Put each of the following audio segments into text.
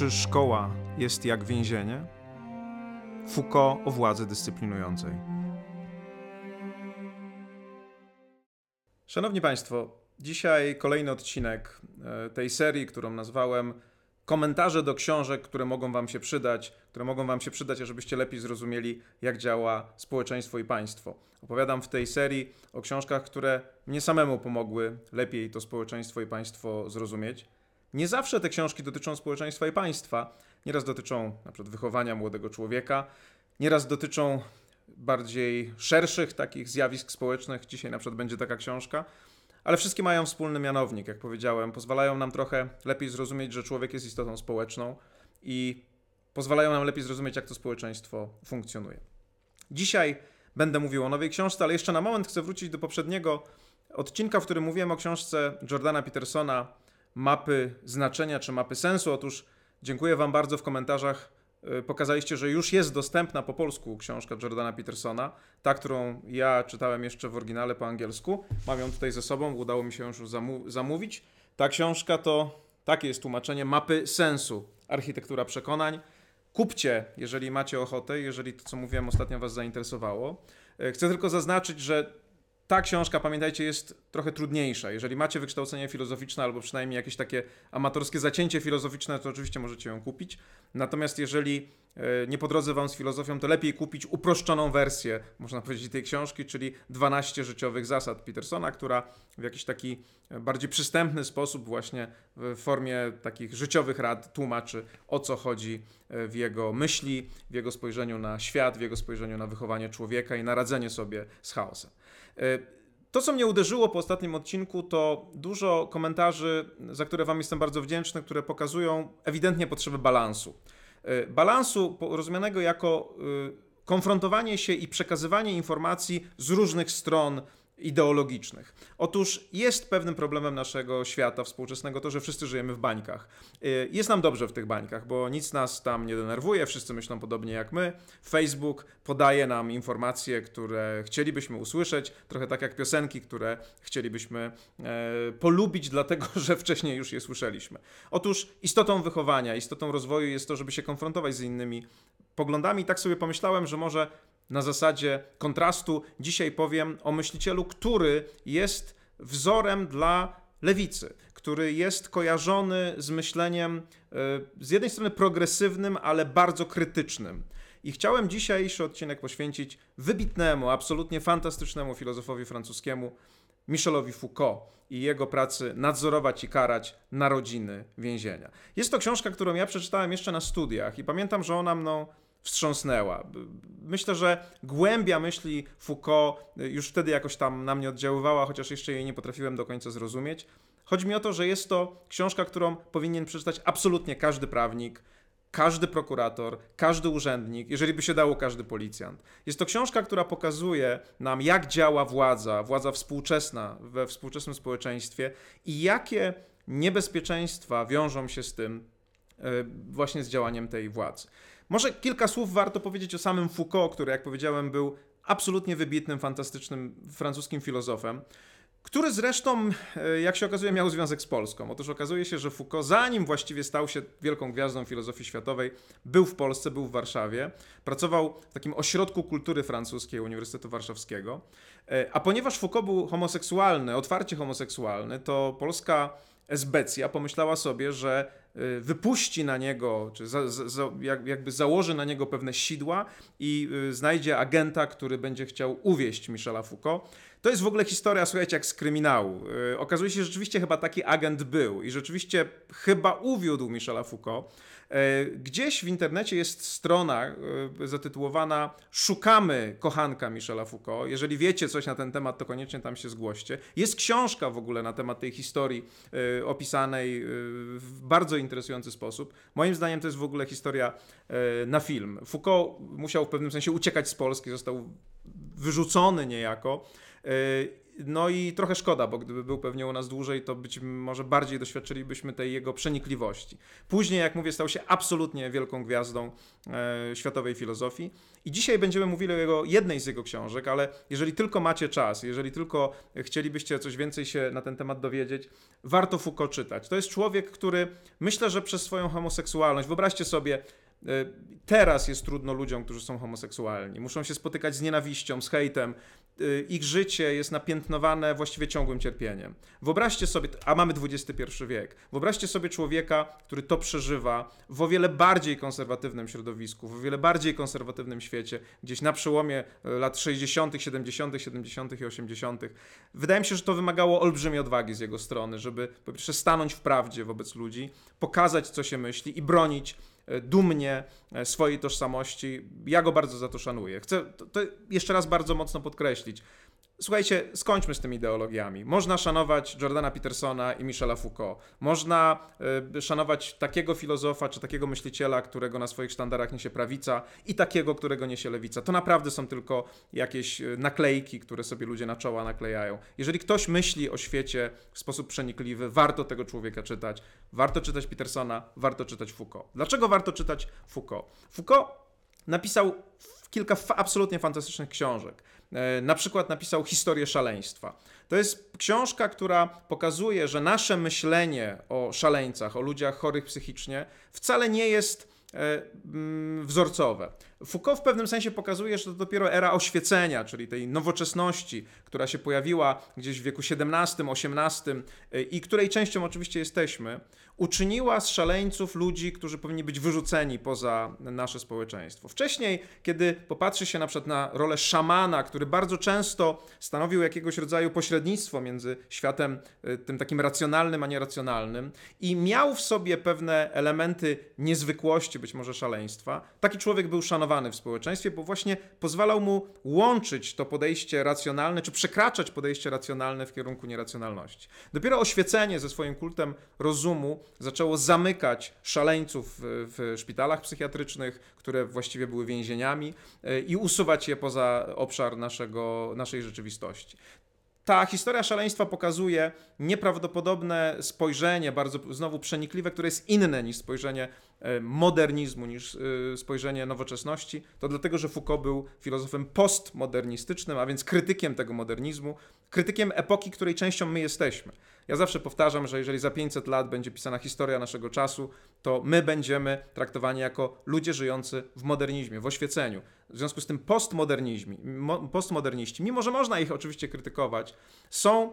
Czy szkoła jest jak więzienie? Foucault o władzy dyscyplinującej. Szanowni Państwo, dzisiaj kolejny odcinek e, tej serii, którą nazwałem Komentarze do książek, które mogą Wam się przydać, które mogą Wam się przydać, żebyście lepiej zrozumieli, jak działa społeczeństwo i państwo. Opowiadam w tej serii o książkach, które mnie samemu pomogły lepiej to społeczeństwo i państwo zrozumieć. Nie zawsze te książki dotyczą społeczeństwa i państwa. Nieraz dotyczą na przykład wychowania młodego człowieka, nieraz dotyczą bardziej szerszych takich zjawisk społecznych. Dzisiaj na przykład będzie taka książka. Ale wszystkie mają wspólny mianownik, jak powiedziałem. Pozwalają nam trochę lepiej zrozumieć, że człowiek jest istotą społeczną i pozwalają nam lepiej zrozumieć, jak to społeczeństwo funkcjonuje. Dzisiaj będę mówił o nowej książce, ale jeszcze na moment chcę wrócić do poprzedniego odcinka, w którym mówiłem o książce Jordana Petersona mapy znaczenia czy mapy sensu. Otóż dziękuję Wam bardzo w komentarzach. Y, pokazaliście, że już jest dostępna po polsku książka Jordana Petersona, ta, którą ja czytałem jeszcze w oryginale po angielsku. Mam ją tutaj ze sobą, udało mi się już zamówić. Ta książka to takie jest tłumaczenie mapy sensu, architektura przekonań. Kupcie, jeżeli macie ochotę, jeżeli to, co mówiłem ostatnio Was zainteresowało. Y, chcę tylko zaznaczyć, że ta książka, pamiętajcie, jest trochę trudniejsza. Jeżeli macie wykształcenie filozoficzne albo przynajmniej jakieś takie amatorskie zacięcie filozoficzne, to oczywiście możecie ją kupić. Natomiast jeżeli e, nie po drodze wam z filozofią, to lepiej kupić uproszczoną wersję, można powiedzieć, tej książki, czyli 12 życiowych zasad Petersona, która w jakiś taki bardziej przystępny sposób, właśnie w formie takich życiowych rad, tłumaczy o co chodzi e, w jego myśli, w jego spojrzeniu na świat, w jego spojrzeniu na wychowanie człowieka i na radzenie sobie z chaosem. To, co mnie uderzyło po ostatnim odcinku, to dużo komentarzy, za które Wam jestem bardzo wdzięczny, które pokazują ewidentnie potrzebę balansu. E, balansu rozumianego jako e, konfrontowanie się i przekazywanie informacji z różnych stron ideologicznych. Otóż jest pewnym problemem naszego świata współczesnego to, że wszyscy żyjemy w bańkach. Y, jest nam dobrze w tych bańkach, bo nic nas tam nie denerwuje, wszyscy myślą podobnie jak my. Facebook podaje nam informacje, które chcielibyśmy usłyszeć, trochę tak jak piosenki, które chcielibyśmy e, polubić, dlatego że wcześniej już je słyszeliśmy. Otóż istotą wychowania, istotą rozwoju jest to, żeby się konfrontować z innymi poglądami. I tak sobie pomyślałem, że może na zasadzie kontrastu dzisiaj powiem o myślicielu, który jest wzorem dla lewicy, który jest kojarzony z myśleniem e, z jednej strony progresywnym, ale bardzo krytycznym. I chciałem dzisiejszy odcinek poświęcić wybitnemu, absolutnie fantastycznemu filozofowi francuskiemu Michelowi Foucault i jego pracy Nadzorować i karać narodziny więzienia. Jest to książka, którą ja przeczytałem jeszcze na studiach i pamiętam, że ona mną wstrząsnęła. Myślę, że głębia myśli Foucault już wtedy jakoś tam na mnie oddziaływała, chociaż jeszcze jej nie potrafiłem do końca zrozumieć. Chodzi mi o to, że jest to książka, którą powinien przeczytać absolutnie każdy prawnik, każdy prokurator, każdy urzędnik, jeżeli by się dało, każdy policjant. Jest to książka, która pokazuje nam, jak działa władza, władza współczesna we współczesnym społeczeństwie i jakie niebezpieczeństwa wiążą się z tym, e, właśnie z działaniem tej władzy. Może kilka słów warto powiedzieć o samym Foucault, który, jak powiedziałem, był absolutnie wybitnym, fantastycznym francuskim filozofem, który zresztą, e, jak się okazuje, miał związek z Polską. Otóż okazuje się, że Foucault, zanim właściwie stał się wielką gwiazdą filozofii światowej, był w Polsce, był w Warszawie, pracował w takim ośrodku kultury francuskiej Uniwersytetu Warszawskiego. E, a ponieważ Foucault był homoseksualny, otwarcie homoseksualny, to polska Esbecja pomyślała sobie, że wypuści na niego, czy za, za, jakby założy na niego pewne sidła i y, znajdzie agenta, który będzie chciał uwieść Michela Foucault. To jest w ogóle historia, słuchajcie, jak z kryminału. Y, okazuje się, że rzeczywiście chyba taki agent był i rzeczywiście chyba uwiódł Michela Foucault. Gdzieś w internecie jest strona zatytułowana Szukamy kochanka Michela Foucault. Jeżeli wiecie coś na ten temat, to koniecznie tam się zgłoście. Jest książka w ogóle na temat tej historii opisanej y, w bardzo interesujący sposób. Moim zdaniem to jest w ogóle historia na film. Foucault musiał w pewnym sensie uciekać z Polski, został wyrzucony niejako. No i trochę szkoda, bo gdyby był pewnie u nas dłużej, to być może bardziej doświadczylibyśmy tej jego przenikliwości. Później, jak mówię, stał się absolutnie wielką gwiazdą e, światowej filozofii. I dzisiaj będziemy mówili o jego, jednej z jego książek, ale jeżeli tylko macie czas, jeżeli tylko chcielibyście coś więcej się na ten temat dowiedzieć, warto Foucault czytać. To jest człowiek, który myślę, że przez swoją homoseksualność, wyobraźcie sobie, E, teraz jest trudno ludziom, którzy są homoseksualni. Muszą się spotykać z nienawiścią, z hejtem. E, ich życie jest napiętnowane właściwie ciągłym cierpieniem. Wyobraźcie sobie, a mamy XXI wiek, wyobraźcie sobie człowieka, który to przeżywa w o wiele bardziej konserwatywnym środowisku, w o wiele bardziej konserwatywnym świecie, gdzieś na przełomie e, lat 60., 70., 70. i 80. Wydaje mi się, że to wymagało olbrzymiej odwagi z jego strony, żeby po pierwsze stanąć w prawdzie wobec ludzi, pokazać, co się myśli i bronić dumnie e, swojej tożsamości. Ja go bardzo za to szanuję. Chcę to, to jeszcze raz bardzo mocno podkreślić. Słuchajcie, skończmy z tymi ideologiami. Można szanować Jordana Petersona i Michela Foucault. Można y, szanować takiego filozofa czy takiego myśliciela, którego na swoich sztandarach niesie prawica i takiego, którego niesie lewica. To naprawdę są tylko jakieś e, naklejki, które sobie ludzie na czoła naklejają. Jeżeli ktoś myśli o świecie w sposób przenikliwy, warto tego człowieka czytać. Warto czytać Petersona, warto czytać Foucault. Dlaczego warto czytać Foucault? Foucault napisał kilka absolutnie fantastycznych książek. E, na przykład napisał Historię szaleństwa. To jest książka, która pokazuje, że nasze myślenie o szaleńcach, o ludziach chorych psychicznie wcale nie jest e, mm, wzorcowe. Foucault w pewnym sensie pokazuje, że to dopiero era oświecenia, czyli tej nowoczesności, która się pojawiła gdzieś w wieku XVII, XVIII e, i której częścią oczywiście jesteśmy, uczyniła z szaleńców ludzi, którzy powinni być wyrzuceni poza nasze społeczeństwo. Wcześniej, kiedy popatrzy się na przykład na rolę szamana, który bardzo często stanowił jakiegoś rodzaju pośrednictwo między światem e, tym takim racjonalnym, a nieracjonalnym i miał w sobie pewne elementy niezwykłości, być może szaleństwa, taki człowiek był szanowany w społeczeństwie, bo właśnie pozwalał mu łączyć to podejście racjonalne, czy przekraczać podejście racjonalne w kierunku nieracjonalności. Dopiero oświecenie ze swoim kultem rozumu zaczęło zamykać szaleńców w, szpitalach psychiatrycznych, które właściwie były więzieniami, e, i usuwać je poza obszar naszego, naszej rzeczywistości ta historia szaleństwa pokazuje nieprawdopodobne spojrzenie, bardzo znowu przenikliwe, które jest inne niż spojrzenie modernizmu, niż e, spojrzenie nowoczesności. To dlatego, że Foucault był filozofem postmodernistycznym, a więc krytykiem tego modernizmu, krytykiem epoki, której częścią my jesteśmy. Ja zawsze powtarzam, że jeżeli za 500 lat będzie pisana historia naszego czasu, to my będziemy traktowani jako ludzie żyjący w modernizmie, w oświeceniu. W związku z tym postmoderniści, mimo że można ich oczywiście krytykować, są e,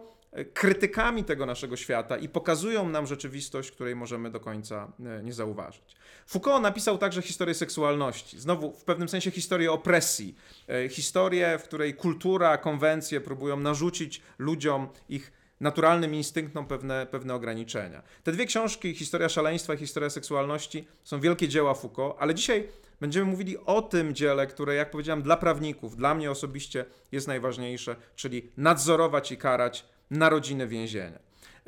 krytykami tego naszego świata i pokazują nam rzeczywistość, której możemy do końca e, nie zauważyć. Foucault napisał także historię seksualności, znowu w pewnym sensie historię opresji, e, historię, w której kultura, konwencje próbują narzucić ludziom ich naturalnym instynktom pewne, pewne ograniczenia. Te dwie książki, Historia szaleństwa i Historia seksualności, są wielkie dzieła Foucault, ale dzisiaj będziemy mówili o tym dziele, które, jak powiedziałem, dla prawników, dla mnie osobiście jest najważniejsze, czyli nadzorować i karać narodziny więzienia.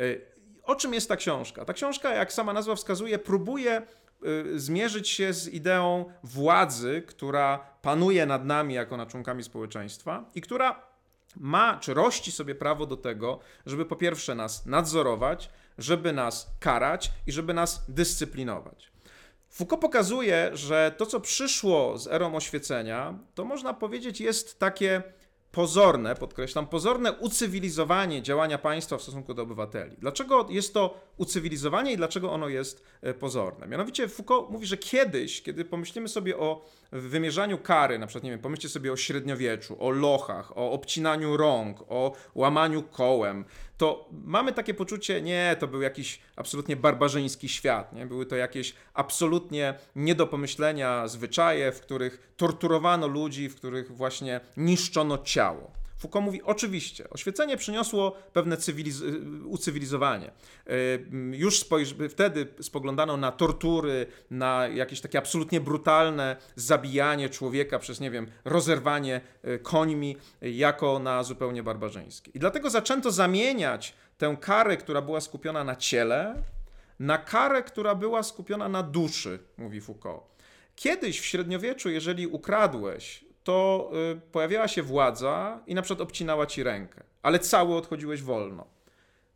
Y, o czym jest ta książka? Ta książka, jak sama nazwa wskazuje, próbuje y, zmierzyć się z ideą władzy, która panuje nad nami jako nad członkami społeczeństwa i która ma czy rości sobie prawo do tego, żeby po pierwsze nas nadzorować, żeby nas karać i żeby nas dyscyplinować. Foucault pokazuje, że to, co przyszło z erą oświecenia, to można powiedzieć jest takie pozorne, podkreślam, pozorne ucywilizowanie działania państwa w stosunku do obywateli. Dlaczego jest to ucywilizowanie i dlaczego ono jest e, pozorne? Mianowicie Foucault mówi, że kiedyś, kiedy pomyślimy sobie o wymierzaniu kary, na przykład, nie wiem, pomyślcie sobie o średniowieczu, o lochach, o obcinaniu rąk, o łamaniu kołem, to mamy takie poczucie, nie, to był jakiś absolutnie barbarzyński świat, nie? były to jakieś absolutnie nie do pomyślenia zwyczaje, w których torturowano ludzi, w których właśnie niszczono ciało. Foucault mówi, oczywiście, oświecenie przyniosło pewne cywiliz ucywilizowanie. E, już spojrz wtedy spoglądano na tortury, na jakieś takie absolutnie brutalne zabijanie człowieka przez, nie wiem, rozerwanie e, końmi, jako na zupełnie barbarzyńskie. I dlatego zaczęto zamieniać tę karę, która była skupiona na ciele, na karę, która była skupiona na duszy, mówi Foucault. Kiedyś w średniowieczu, jeżeli ukradłeś, to y, pojawiała się władza i na przykład obcinała ci rękę, ale cały odchodziłeś wolno.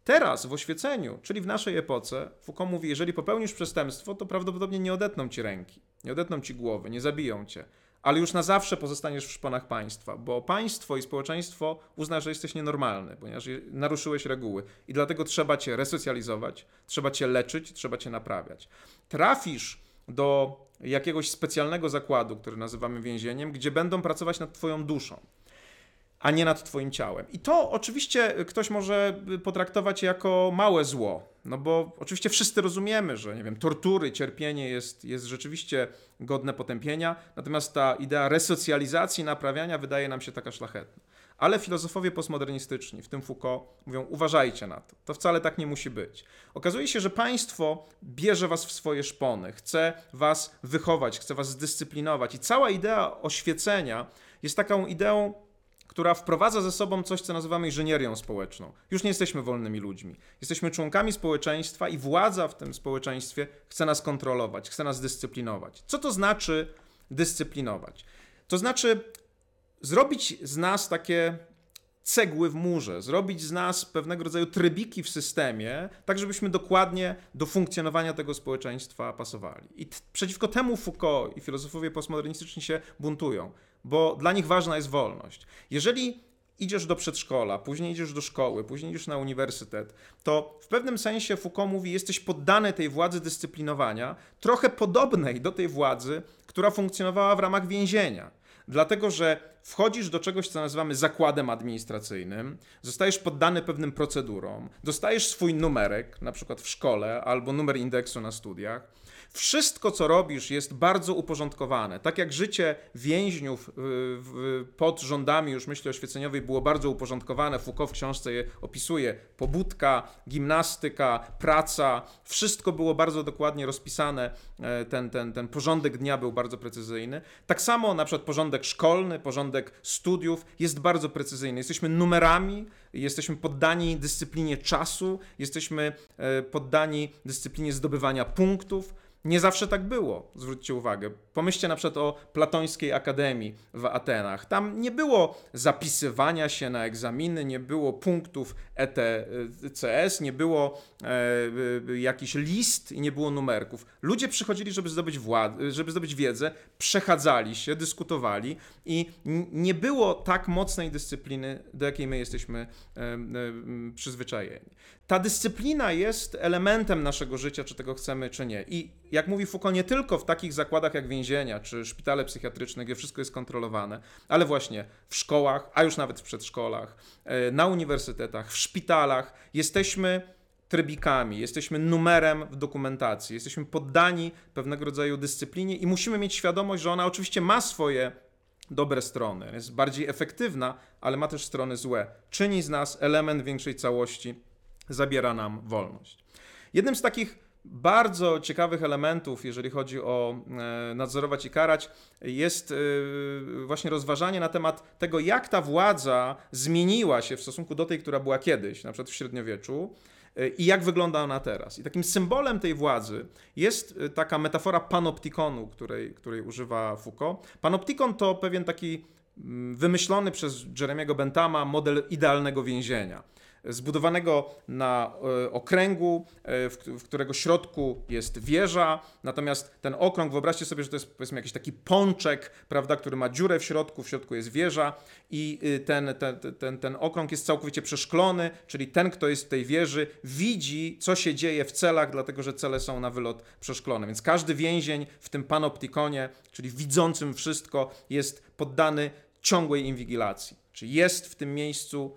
Teraz w oświeceniu, czyli w naszej epoce, Foucault mówi, jeżeli popełnisz przestępstwo, to prawdopodobnie nie odetną ci ręki, nie odetną ci głowy, nie zabiją cię, ale już na zawsze pozostaniesz w szponach państwa, bo państwo i społeczeństwo uzna, że jesteś nienormalny, ponieważ naruszyłeś reguły i dlatego trzeba cię resocjalizować, trzeba cię leczyć, trzeba cię naprawiać. Trafisz do jakiegoś specjalnego zakładu, który nazywamy więzieniem, gdzie będą pracować nad twoją duszą a nie nad Twoim ciałem. I to oczywiście ktoś może potraktować jako małe zło, no bo oczywiście wszyscy rozumiemy, że nie wiem, tortury, cierpienie jest, jest rzeczywiście godne potępienia, natomiast ta idea resocjalizacji, naprawiania wydaje nam się taka szlachetna. Ale filozofowie postmodernistyczni, w tym Foucault, mówią: uważajcie na to. To wcale tak nie musi być. Okazuje się, że państwo bierze was w swoje szpony, chce was wychować, chce was zdyscyplinować. I cała idea oświecenia jest taką ideą która wprowadza ze sobą coś, co nazywamy inżynierią społeczną. Już nie jesteśmy wolnymi ludźmi. Jesteśmy członkami społeczeństwa i władza w tym społeczeństwie chce nas kontrolować, chce nas dyscyplinować. Co to znaczy dyscyplinować? To znaczy zrobić z nas takie cegły w murze, zrobić z nas pewnego rodzaju trybiki w systemie, tak żebyśmy dokładnie do funkcjonowania tego społeczeństwa pasowali. I przeciwko temu Foucault i filozofowie postmodernistyczni się buntują bo dla nich ważna jest wolność. Jeżeli idziesz do przedszkola, później idziesz do szkoły, później idziesz na uniwersytet, to w pewnym sensie Foucault mówi, jesteś poddany tej władzy dyscyplinowania, trochę podobnej do tej władzy, która funkcjonowała w ramach więzienia. Dlatego, że wchodzisz do czegoś, co nazywamy zakładem administracyjnym, zostajesz poddany pewnym procedurom, dostajesz swój numerek, na przykład w szkole, albo numer indeksu na studiach wszystko, co robisz, jest bardzo uporządkowane. Tak jak życie więźniów y, pod rządami już myśli oświeceniowej było bardzo uporządkowane, Foucault w książce je opisuje, pobudka, gimnastyka, praca, wszystko było bardzo dokładnie rozpisane, e, ten, ten, ten porządek dnia był bardzo precyzyjny. Tak samo na przykład porządek szkolny, porządek studiów jest bardzo precyzyjny. Jesteśmy numerami, jesteśmy poddani dyscyplinie czasu, jesteśmy e, poddani dyscyplinie zdobywania punktów. Nie zawsze tak było, zwróćcie uwagę. Pomyślcie na przykład o Platońskiej Akademii w Atenach. Tam nie było zapisywania się na egzaminy, nie było punktów ETCS, nie było e, jakiś list i nie było numerków. Ludzie przychodzili, żeby zdobyć, wład- żeby zdobyć wiedzę, przechadzali się, dyskutowali i nie było tak mocnej dyscypliny, do jakiej my jesteśmy e, e, przyzwyczajeni. Ta dyscyplina jest elementem naszego życia, czy tego chcemy, czy nie. I jak mówi Foucault, nie tylko w takich zakładach jak więzienia czy szpitale psychiatryczne, gdzie wszystko jest kontrolowane, ale właśnie w szkołach, a już nawet w przedszkolach, e, na uniwersytetach, w szpitalach jesteśmy trybikami, jesteśmy numerem w dokumentacji, jesteśmy poddani pewnego rodzaju dyscyplinie i musimy mieć świadomość, że ona oczywiście ma swoje dobre strony, jest bardziej efektywna, ale ma też strony złe. Czyni z nas element większej całości, zabiera nam wolność. Jednym z takich bardzo ciekawych elementów, jeżeli chodzi o e, nadzorować i karać, jest e, właśnie rozważanie na temat tego, jak ta władza zmieniła się w stosunku do tej, która była kiedyś, na przykład w średniowieczu, e, i jak wygląda ona teraz. I takim symbolem tej władzy jest taka metafora panoptikonu, której, której używa Foucault. Panoptikon to pewien taki mm, wymyślony przez Jeremiego Bentama model idealnego więzienia zbudowanego na e, okręgu, e, w, którego środku jest wieża, natomiast ten okrąg, wyobraźcie sobie, że to jest powiedzmy jakiś taki pączek, prawda, który ma dziurę w środku, w środku jest wieża i y, ten, ten, ten, ten okrąg jest całkowicie przeszklony, czyli ten, kto jest w tej wieży, widzi, co się dzieje w celach, dlatego że cele są na wylot przeszklone. Więc każdy więzień w tym panoptikonie, czyli widzącym wszystko, jest poddany ciągłej inwigilacji. Czy jest w tym miejscu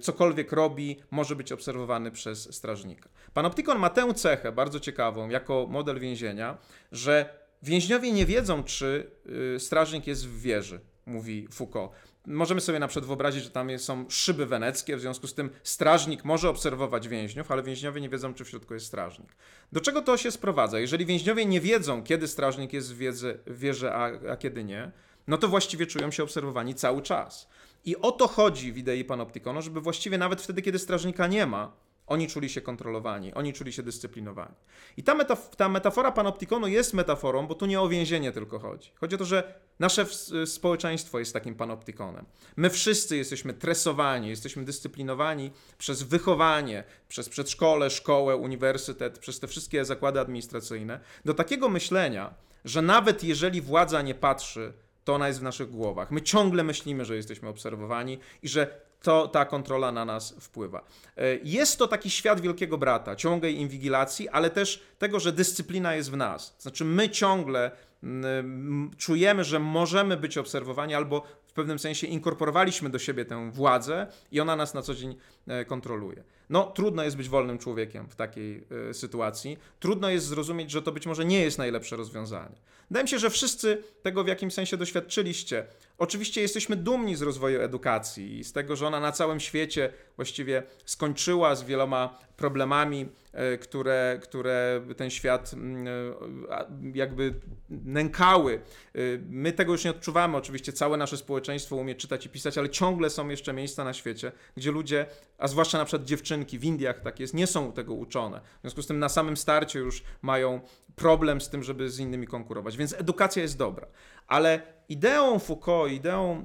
cokolwiek robi, może być obserwowany przez strażnika. Panoptykon ma tę cechę bardzo ciekawą jako model więzienia, że więźniowie nie wiedzą, czy y, strażnik jest w wieży, mówi Foucault. Możemy sobie na przykład wyobrazić, że tam są szyby weneckie, w związku z tym strażnik może obserwować więźniów, ale więźniowie nie wiedzą, czy w środku jest strażnik. Do czego to się sprowadza? Jeżeli więźniowie nie wiedzą, kiedy strażnik jest w wieży, a, a kiedy nie, no to właściwie czują się obserwowani cały czas. I o to chodzi w idei panoptykonu, żeby właściwie nawet wtedy, kiedy strażnika nie ma, Oni czuli się kontrolowani, oni czuli się dyscyplinowani. I ta, metaf ta metafora panoptikonu jest metaforą, bo tu nie o więzienie tylko chodzi. Chodzi o to, że nasze społeczeństwo jest takim panoptikonem. My wszyscy jesteśmy tresowani, jesteśmy dyscyplinowani przez wychowanie, przez przedszkole, szkołę, uniwersytet, przez te wszystkie zakłady administracyjne, do takiego myślenia, że nawet jeżeli władza nie patrzy, to ona jest w naszych głowach. My ciągle myślimy, że jesteśmy obserwowani i że to ta kontrola na nas wpływa. E, jest to taki świat wielkiego brata, ciągłej inwigilacji, ale też tego, że dyscyplina jest w nas. Znaczy, my ciągle czujemy, że możemy być obserwowani albo w pewnym sensie inkorporowaliśmy do siebie tę władzę i ona nas na co dzień e, kontroluje. No, trudno jest być wolnym człowiekiem w takiej e, sytuacji. Trudno jest zrozumieć, że to być może nie jest najlepsze rozwiązanie. Wydaje mi się, że wszyscy tego w jakimś sensie doświadczyliście. Oczywiście jesteśmy dumni z rozwoju edukacji i z tego, że ona na całym świecie właściwie skończyła z wieloma problemami, e, które, które ten świat mm, e, jakby nękały. E, my tego już nie odczuwamy. Oczywiście całe nasze społeczeństwo umie czytać i pisać, ale ciągle są jeszcze miejsca na świecie, gdzie ludzie, a zwłaszcza na przykład dziewczynki w Indiach tak jest, nie są tego uczone. W związku z tym na samym starcie już mają problem z tym, żeby z innymi konkurować. Więc edukacja jest dobra. Ale ideą Foucault, ideą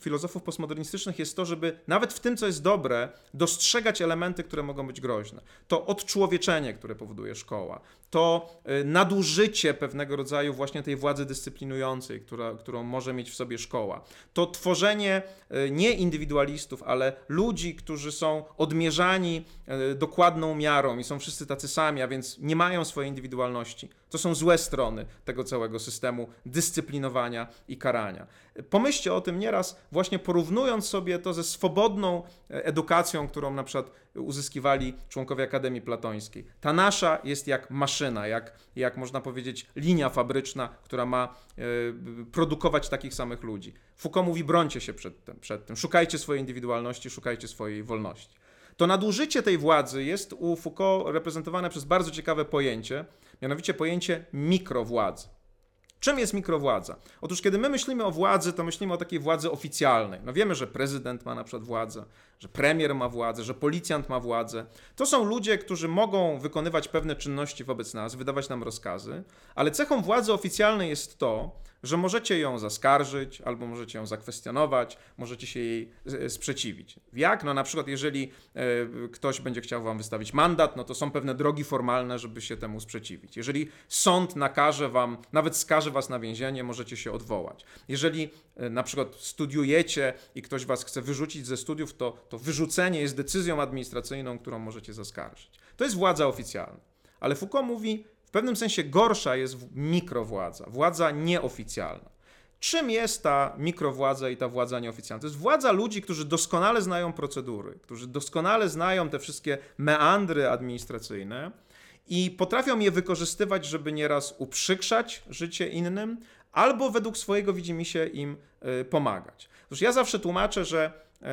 filozofów postmodernistycznych jest to, żeby nawet w tym, co jest dobre, dostrzegać elementy, które mogą być groźne. To odczłowieczenie, które powoduje szkoła, to e, nadużycie pewnego rodzaju właśnie tej władzy dyscyplinującej, która, którą może mieć w sobie szkoła, to tworzenie e, nie indywidualistów, ale ludzi, którzy są odmierzani e, dokładną miarą i są wszyscy tacy sami, a więc nie mają swojej indywidualności. To są złe strony tego całego systemu dyscyplinowania i karania. Pomyślcie o tym nieraz, właśnie porównując sobie to ze swobodną edukacją, którą na przykład uzyskiwali członkowie Akademii Platońskiej. Ta nasza jest jak maszyna, jak, jak można powiedzieć linia fabryczna, która ma e, produkować takich samych ludzi. Foucault mówi: brońcie się przed tym, przed tym, szukajcie swojej indywidualności, szukajcie swojej wolności. To nadużycie tej władzy jest u Foucault reprezentowane przez bardzo ciekawe pojęcie, mianowicie pojęcie mikrowładzy. Czym jest mikrowładza? Otóż, kiedy my myślimy o władzy, to myślimy o takiej władzy oficjalnej. No wiemy, że prezydent ma na przykład władzę, że premier ma władzę, że policjant ma władzę. To są ludzie, którzy mogą wykonywać pewne czynności wobec nas, wydawać nam rozkazy, ale cechą władzy oficjalnej jest to, że możecie ją zaskarżyć, albo możecie ją zakwestionować, możecie się jej e, sprzeciwić. Jak? No na przykład, jeżeli e, ktoś będzie chciał wam wystawić mandat, no to są pewne drogi formalne, żeby się temu sprzeciwić. Jeżeli sąd nakaże wam, nawet skaże was na więzienie, możecie się odwołać. Jeżeli e, na przykład studiujecie i ktoś was chce wyrzucić ze studiów, to, to wyrzucenie jest decyzją administracyjną, którą możecie zaskarżyć. To jest władza oficjalna. Ale Foucault mówi, pewnym sensie gorsza jest mikrowładza, władza nieoficjalna. Czym jest ta mikrowładza i ta władza nieoficjalna? To jest władza ludzi, którzy doskonale znają procedury, którzy doskonale znają te wszystkie meandry administracyjne i potrafią je wykorzystywać, żeby nieraz uprzykrzać życie innym, albo według swojego widzimisię im y, pomagać. Otóż ja zawsze tłumaczę, że y,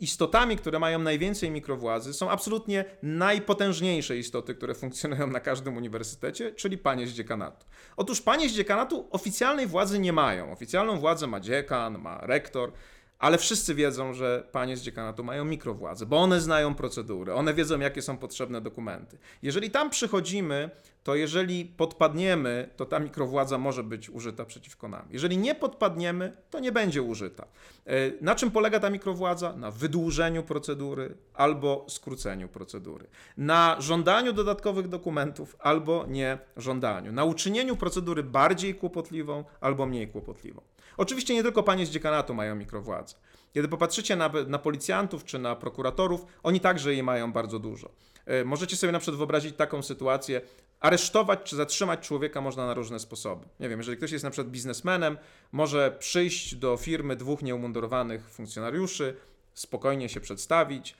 istotami, które mają najwięcej mikrowładzy, są absolutnie najpotężniejsze istoty, które funkcjonują na każdym uniwersytecie, czyli panie z dziekanatu. Otóż panie z dziekanatu oficjalnej władzy nie mają. Oficjalną władzę ma dziekan, ma rektor, ale wszyscy wiedzą, że panie z dziekanatu mają mikrowładzę, bo one znają procedury, one wiedzą, jakie są potrzebne dokumenty. Jeżeli tam przychodzimy, to jeżeli podpadniemy, to ta mikrowładza może być użyta przeciwko nam. Jeżeli nie podpadniemy, to nie będzie użyta. E, na czym polega ta mikrowładza? Na wydłużeniu procedury albo skróceniu procedury. Na żądaniu dodatkowych dokumentów albo nie żądaniu. Na uczynieniu procedury bardziej kłopotliwą albo mniej kłopotliwą. Oczywiście nie tylko panie z dziekanatu mają mikrowładzę. Kiedy popatrzycie na, na policjantów czy na prokuratorów, oni także jej mają bardzo dużo. E, możecie sobie na przykład wyobrazić taką sytuację, aresztować czy zatrzymać człowieka można na różne sposoby. Nie wiem, jeżeli ktoś jest na przykład biznesmenem, może przyjść do firmy dwóch nieumundurowanych funkcjonariuszy, spokojnie się przedstawić,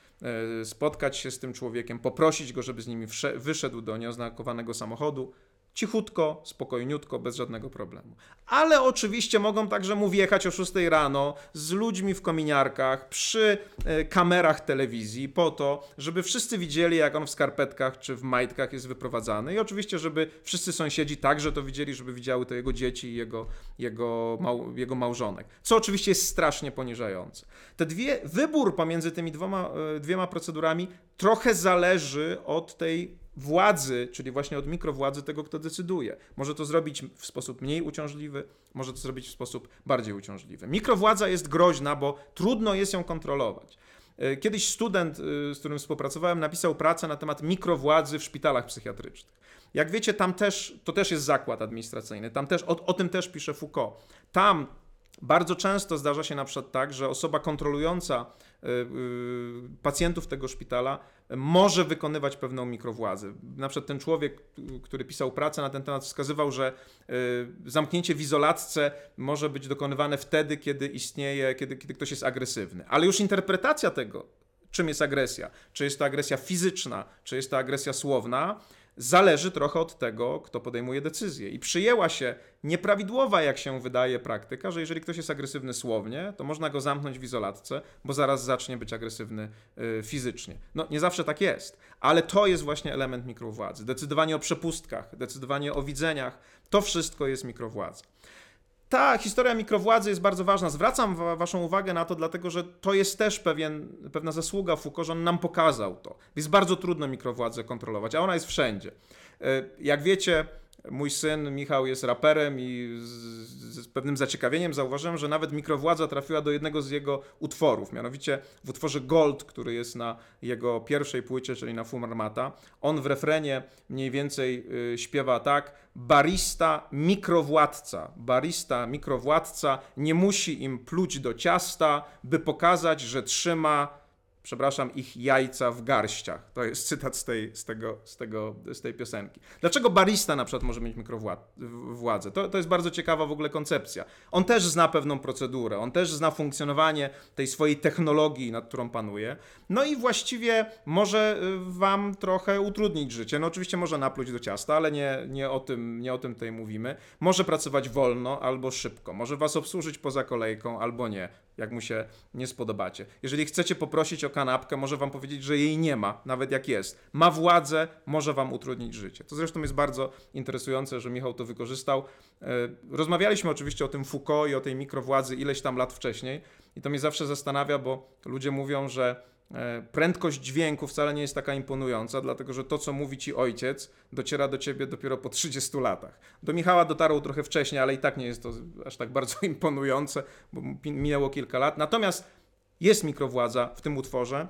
e, spotkać się z tym człowiekiem, poprosić go, żeby z nimi wyszedł do nieoznakowanego samochodu, Cichutko, spokojniutko, bez żadnego problemu. Ale oczywiście mogą także mu wjechać o 6 rano z ludźmi w kominiarkach, przy e, kamerach telewizji, po to, żeby wszyscy widzieli, jak on w skarpetkach czy w majtkach jest wyprowadzany. I oczywiście, żeby wszyscy sąsiedzi także to widzieli, żeby widziały to jego dzieci i jego, jego, mał, jego małżonek. Co oczywiście jest strasznie poniżające. Te dwie, wybór pomiędzy tymi dwoma, e, dwiema procedurami trochę zależy od tej władzy, czyli właśnie od mikrowładzy tego, kto decyduje. Może to zrobić w sposób mniej uciążliwy, może to zrobić w sposób bardziej uciążliwy. Mikrowładza jest groźna, bo trudno jest ją kontrolować. E, kiedyś student, e, z którym współpracowałem, napisał pracę na temat mikrowładzy w szpitalach psychiatrycznych. Jak wiecie, tam też, to też jest zakład administracyjny, tam też, o, o tym też pisze Foucault. Tam bardzo często zdarza się na przykład tak, że osoba kontrolująca y, y, pacjentów tego szpitala może wykonywać pewną mikrowładzę. Na przykład ten człowiek, który pisał pracę na ten temat, wskazywał, że y, zamknięcie w izolatce może być dokonywane wtedy, kiedy istnieje, kiedy, kiedy ktoś jest agresywny. Ale już interpretacja tego, czym jest agresja, czy jest to agresja fizyczna, czy jest to agresja słowna, zależy trochę od tego, kto podejmuje decyzję. I przyjęła się nieprawidłowa, jak się wydaje, praktyka, że jeżeli ktoś jest agresywny słownie, to można go zamknąć w izolatce, bo zaraz zacznie być agresywny y, fizycznie. No, nie zawsze tak jest, ale to jest właśnie element mikrowładzy. Decydowanie o przepustkach, decydowanie o widzeniach, to wszystko jest mikrowładza. Ta historia mikrowładzy jest bardzo ważna. Zwracam Waszą uwagę na to, dlatego że to jest też pewien, pewna zasługa Foucault, że on nam pokazał to. Jest bardzo trudno mikrowładzę kontrolować, a ona jest wszędzie. E, jak wiecie, Mój syn Michał jest raperem i z, z, pewnym zaciekawieniem zauważyłem, że nawet mikrowładza trafiła do jednego z jego utworów, mianowicie w utworze Gold, który jest na jego pierwszej płycie, czyli na Fumarmata. On w refrenie mniej więcej y, śpiewa tak: Barista mikrowładca, barista mikrowładca nie musi im pluć do ciasta, by pokazać, że trzyma przepraszam, ich jajca w garściach. To jest cytat z tej, z tego, z tego, z tej piosenki. Dlaczego barista na przykład może mieć mikrowładzę? To, to jest bardzo ciekawa w ogóle koncepcja. On też zna pewną procedurę, on też zna funkcjonowanie tej swojej technologii, nad którą panuje. No i właściwie może y, wam trochę utrudnić życie. No oczywiście może napluć do ciasta, ale nie, nie, o, tym, nie o tym tutaj mówimy. Może pracować wolno albo szybko. Może was obsłużyć poza kolejką albo nie jak mu się nie spodobacie. Jeżeli chcecie poprosić o kanapkę, może wam powiedzieć, że jej nie ma, nawet jak jest. Ma władzę, może wam utrudnić życie. To zresztą jest bardzo interesujące, że Michał to wykorzystał. E, rozmawialiśmy oczywiście o tym Foucault i o tej mikrowładzy ileś tam lat wcześniej i to mnie zawsze zastanawia, bo ludzie mówią, że prędkość dźwięku wcale nie jest taka imponująca, dlatego że to, co mówi ci ojciec, dociera do ciebie dopiero po 30 latach. Do Michała dotarło trochę wcześniej, ale i tak nie jest to aż tak bardzo imponujące, bo minęło kilka lat. Natomiast jest mikrowładza w tym utworze,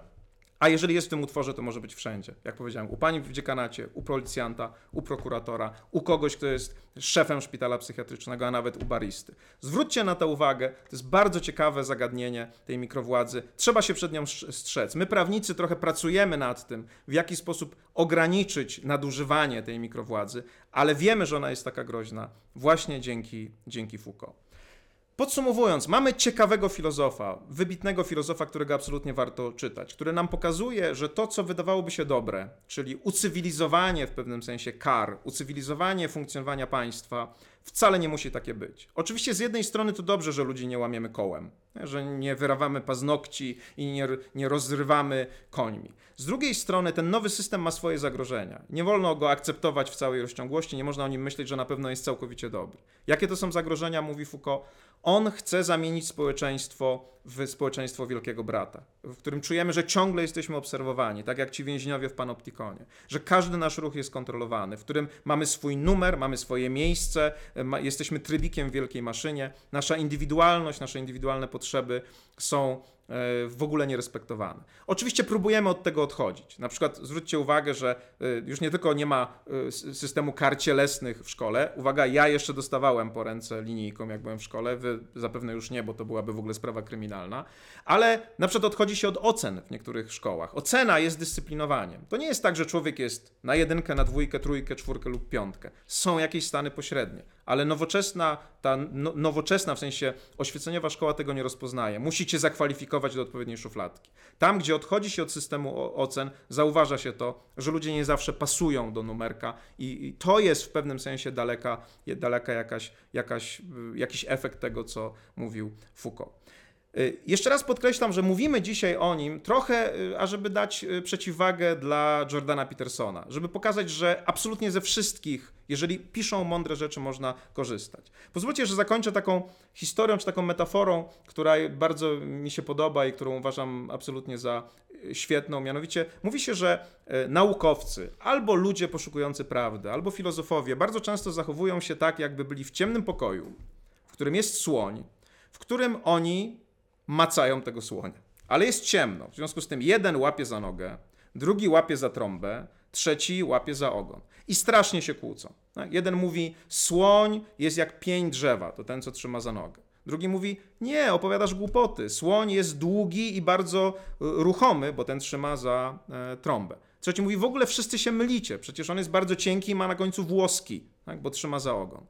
a jeżeli jest w tym utworze, to może być wszędzie. Jak powiedziałem, u pani w dziekanacie, u policjanta, u prokuratora, u kogoś, kto jest szefem szpitala psychiatrycznego, a nawet u baristy. Zwróćcie na to uwagę, to jest bardzo ciekawe zagadnienie tej mikrowładzy. Trzeba się przed nią strzec. My, prawnicy, trochę pracujemy nad tym, w jaki sposób ograniczyć nadużywanie tej mikrowładzy, ale wiemy, że ona jest taka groźna właśnie dzięki, dzięki Foucault. Podsumowując, mamy ciekawego filozofa, wybitnego filozofa, którego absolutnie warto czytać, który nam pokazuje, że to, co wydawałoby się dobre, czyli ucywilizowanie w pewnym sensie kar, ucywilizowanie funkcjonowania państwa, wcale nie musi takie być. Oczywiście z jednej strony to dobrze, że ludzi nie łamiemy kołem, że nie wyrawamy paznokci i nie, nie rozrywamy końmi. Z drugiej strony ten nowy system ma swoje zagrożenia. Nie wolno go akceptować w całej rozciągłości, nie można o nim myśleć, że na pewno jest całkowicie dobry. Jakie to są zagrożenia, mówi Foucault? On chce zamienić społeczeństwo w społeczeństwo Wielkiego Brata, w którym czujemy, że ciągle jesteśmy obserwowani, tak jak ci więźniowie w Panoptikonie, że każdy nasz ruch jest kontrolowany, w którym mamy swój numer, mamy swoje miejsce, ma, jesteśmy trybikiem w wielkiej maszynie, nasza indywidualność, nasze indywidualne potrzeby są w ogóle nierespektowane. Oczywiście próbujemy od tego odchodzić. Na przykład zwróćcie uwagę, że e, już nie tylko nie ma e, systemu kar cielesnych w szkole. Uwaga, ja jeszcze dostawałem po ręce linijką, jak byłem w szkole. Wy zapewne już nie, bo to byłaby w ogóle sprawa kryminalna. Ale na przykład odchodzi się od ocen w niektórych szkołach. Ocena jest dyscyplinowaniem. To nie jest tak, że człowiek jest na jedynkę, na dwójkę, trójkę, czwórkę lub piątkę. Są jakieś stany pośrednie ale nowoczesna, ta no, nowoczesna w sensie oświeceniowa szkoła tego nie rozpoznaje. Musicie zakwalifikować do odpowiedniej szufladki. Tam, gdzie odchodzi się od systemu ocen, zauważa się to, że ludzie nie zawsze pasują do numerka i, i to jest w pewnym sensie daleka, daleka jakaś, jakaś, y, jakiś efekt tego, co mówił Foucault. Y, Jeszcze raz podkreślam, że mówimy dzisiaj o nim trochę, y, ażeby dać y, przeciwwagę dla Jordana Petersona, żeby pokazać, że absolutnie ze wszystkich, jeżeli piszą mądre rzeczy, można korzystać. Pozwólcie, że zakończę taką historią czy taką metaforą, która bardzo mi się podoba i którą uważam absolutnie za świetną. Mianowicie mówi się, że naukowcy albo ludzie poszukujący prawdy, albo filozofowie bardzo często zachowują się tak, jakby byli w ciemnym pokoju, w którym jest słoń, w którym oni macają tego słonia. Ale jest ciemno. W związku z tym jeden łapie za nogę, drugi łapie za trąbę, trzeci łapie za ogon. I strasznie się kłócą. Tak? Jeden mówi, słoń jest jak pień drzewa, to ten, co trzyma za nogę. Drugi mówi, nie, opowiadasz głupoty. Słoń jest długi i bardzo y, ruchomy, bo ten trzyma za e, trąbę. Trzeci mówi, w ogóle wszyscy się mylicie, przecież on jest bardzo cienki i ma na końcu włoski, tak? bo trzyma za ogon.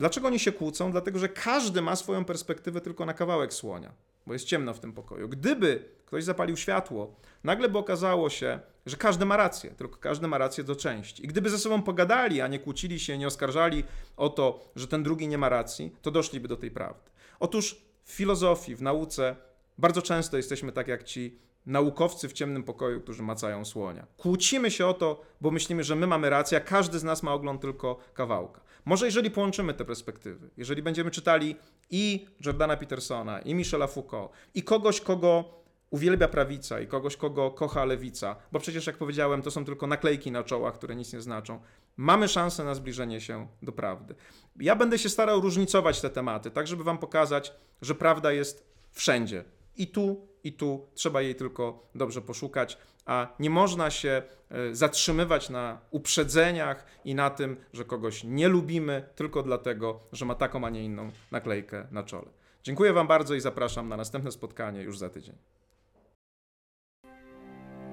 Dlaczego oni się kłócą? Dlatego, że każdy ma swoją perspektywę tylko na kawałek słonia, bo jest ciemno w tym pokoju. Gdyby ktoś zapalił światło, nagle by okazało się, że każdy ma rację, tylko każdy ma rację do części. I gdyby ze sobą pogadali, a nie kłócili się, nie oskarżali o to, że ten drugi nie ma racji, to doszliby do tej prawdy. Otóż w filozofii, w nauce bardzo często jesteśmy tak jak ci naukowcy w ciemnym pokoju, którzy macają słonia. Kłócimy się o to, bo myślimy, że my mamy rację, a każdy z nas ma ogląd tylko kawałka. Może jeżeli połączymy te perspektywy, jeżeli będziemy czytali i Jordana Petersona, i Michela Foucault, i kogoś, kogo uwielbia prawica, i kogoś, kogo kocha lewica, bo przecież, jak powiedziałem, to są tylko naklejki na czołach, które nic nie znaczą, mamy szansę na zbliżenie się do prawdy. Ja będę się starał różnicować te tematy, tak żeby wam pokazać, że prawda jest wszędzie. I tu, i tu trzeba jej tylko dobrze poszukać, a nie można się e, zatrzymywać na uprzedzeniach i na tym, że kogoś nie lubimy tylko dlatego, że ma taką, a nie inną naklejkę na czole. Dziękuję Wam bardzo i zapraszam na następne spotkanie już za tydzień.